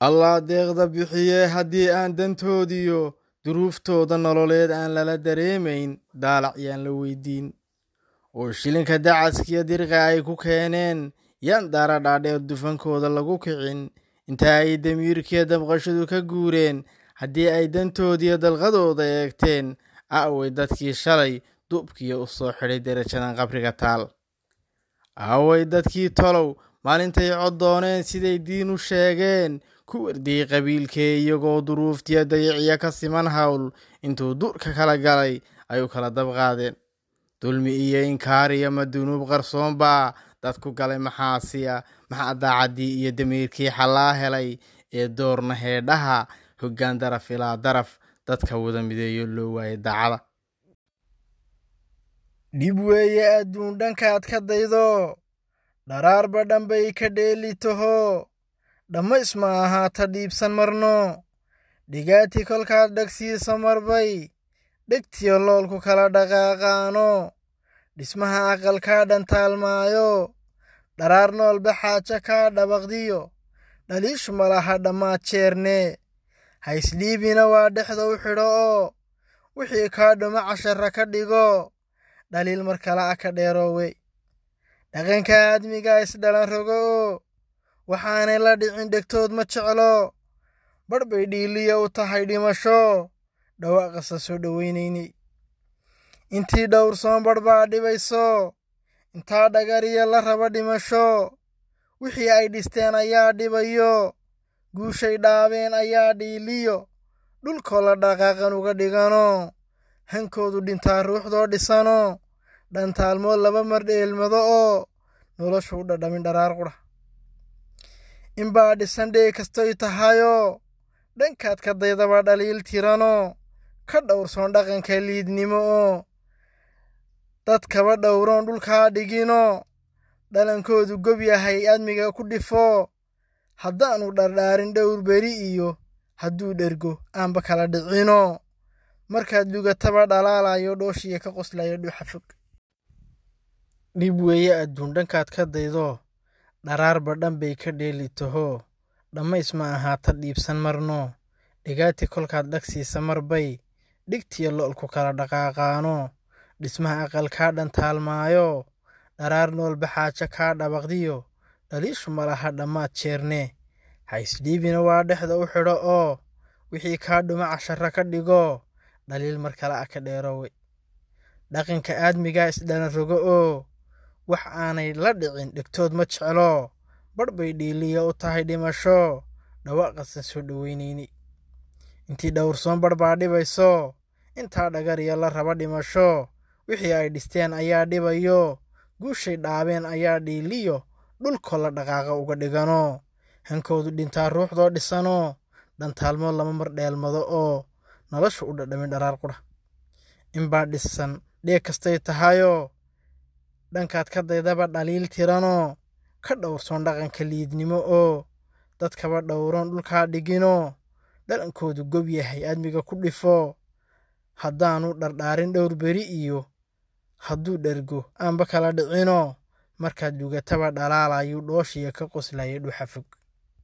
allah deeqda bixiye haddii aan dantoodiyo duruuftooda nololeed aan lala dareemayn daalac yaan la weydiin. Oo shilinka dacaskiyo dirqa ay ku keeneen yaan daara dhaadheer dufankooda lagu kicin. Inta ay damiirkiyo dabqashadu ka guureen haddii ay dantoodiyo dalqadooda eegteen aaway dadkii shalay duubkiyo u soo xidhay derajadan qabriga taal. Aaway dadkii tolow maalintay cod dooneen siday diin u sheegeen ku wardiyey qabiilkee iyagoo duruuftiyo dayiciya ka siman hawl. Intuu durka kala galay ay u kala dabqaadeen dulmi iyo inkaariya ma dunuub qarsoonbaa dadku galay maxaasiya maxaa daacaddii iyo damiirkii xallaa helay ee doorna heedhaha hoggaan daraf ilaa daraf dadka wada mideeyo loo waayay daacada. Dhib weeye adduun dhankaad ka daydo dharaarba dhanbay ka dheeli taho dhammays ma ahaata dhiibsan marno. Dhigaati kolkaad dhegsiisa marbay dhegtiyo loolku kala dhaqaaqaano. Dhismaha aqalkaa dhantaalmaayo. Dharaar noolba xaajo kaa dhabaqdiyo. Dhaliishu malaha dhammaad jeerne. Haysdhiibina waa dhexda u xidho oo. Wixii kaa dhuma cashara ka dhigo. Dhaliil mar kale a ka dheeroowe. Dhaqanka aadmiga isdhalan rogo oo waxaanay la dhicin dhegtood ma jeclo. Badh bay dhiiliya u tahay dhimasho. Dhawaaqasa soo dhoweynayni intii dhowrsoon badh baa dhibayso. Intaa dhagariya la raba dhimasho. Wixii ay dhisteen ayaa dhibayo. Guushay dhaabeen ayaa dhiiliyo. Dhulkoo la dhaqaaqan uga dhigano. Hankoodu dhintaa ruuxdoo dhisano. Dhantaalmood laba mar dheelmado oo. Noloshu u dhadhamin dharaar qudha inbaa dhisan dhee kastoy tahayo dhankaad ka daydaba dhaliil tirano ka dhowrsoon dhaqanka liidnimo oo dadkaba dhowroon dhulkaa dhigino dhalankoodu gob yahay admiga ku dhifo. Haddaanu dhardhaarin dhowr beri iyo hadduu dhergo aanba kala dhicino. Markaad dugataba dhalaalayo dhooshiya ka qoslayo dhuuxa fog. Dhib weeye adduun dhankaad ka daydo dharaarba dhan bay ka dheeli taho dhammays ma ahaata dhiibsan marno. Dhigaati kolkaad dhagsiisa marbay dhigtiyo lo'olku kala dhaqaaqaano. Dhismaha aqalkaa dhantaalmaayo dharaar noolba xaajo kaa dhabaqdiyo. Dhaliishu malaha dhammaad jeerne. Haysdhiibina waa dhexda u xidho oo wixii kaa dhuma cashara ka dhigo. Dhaliil mar kale a ka dheeroowe dhaqanka aadmigaa isdhalan rogo oo wax aanay la dhicin dhegtood ma jeclo. Badh bay dhiiliya u tahay dhimasho. Dhawaaqasan soo dhoweynayni intii dhowrsoon badh baa dhibayso. Intaa dhagariya la raba dhimasho. Wixii ay dhisteen ayaa dhibayo. Guushay dhaabeen ayaa dhiiliyo. Dhulkoo la dhaqaaqa uga dhigano. Hankoodu dhintaa ruuxdoo dhisano. Dhantaalmood lama mar dheelmado oo noloshu u dhadhamin dharaar qudha inbaa dhisan dheeg kastay tahayo dhankaad ka daydaba dhaliil tirano ka dhowrsoon dhaqanka liidnimo oo dadkaba dhowroon dhulkaa dhigino dhalankoodu gob yahay admiga ku dhifo. Haddaanu dhardhaarin dhowr beri iyo hadduu dhergo aanba kala dhicino markaad dugataba dhalaalayu dhooshiya ka qoslaya dhuuxa fog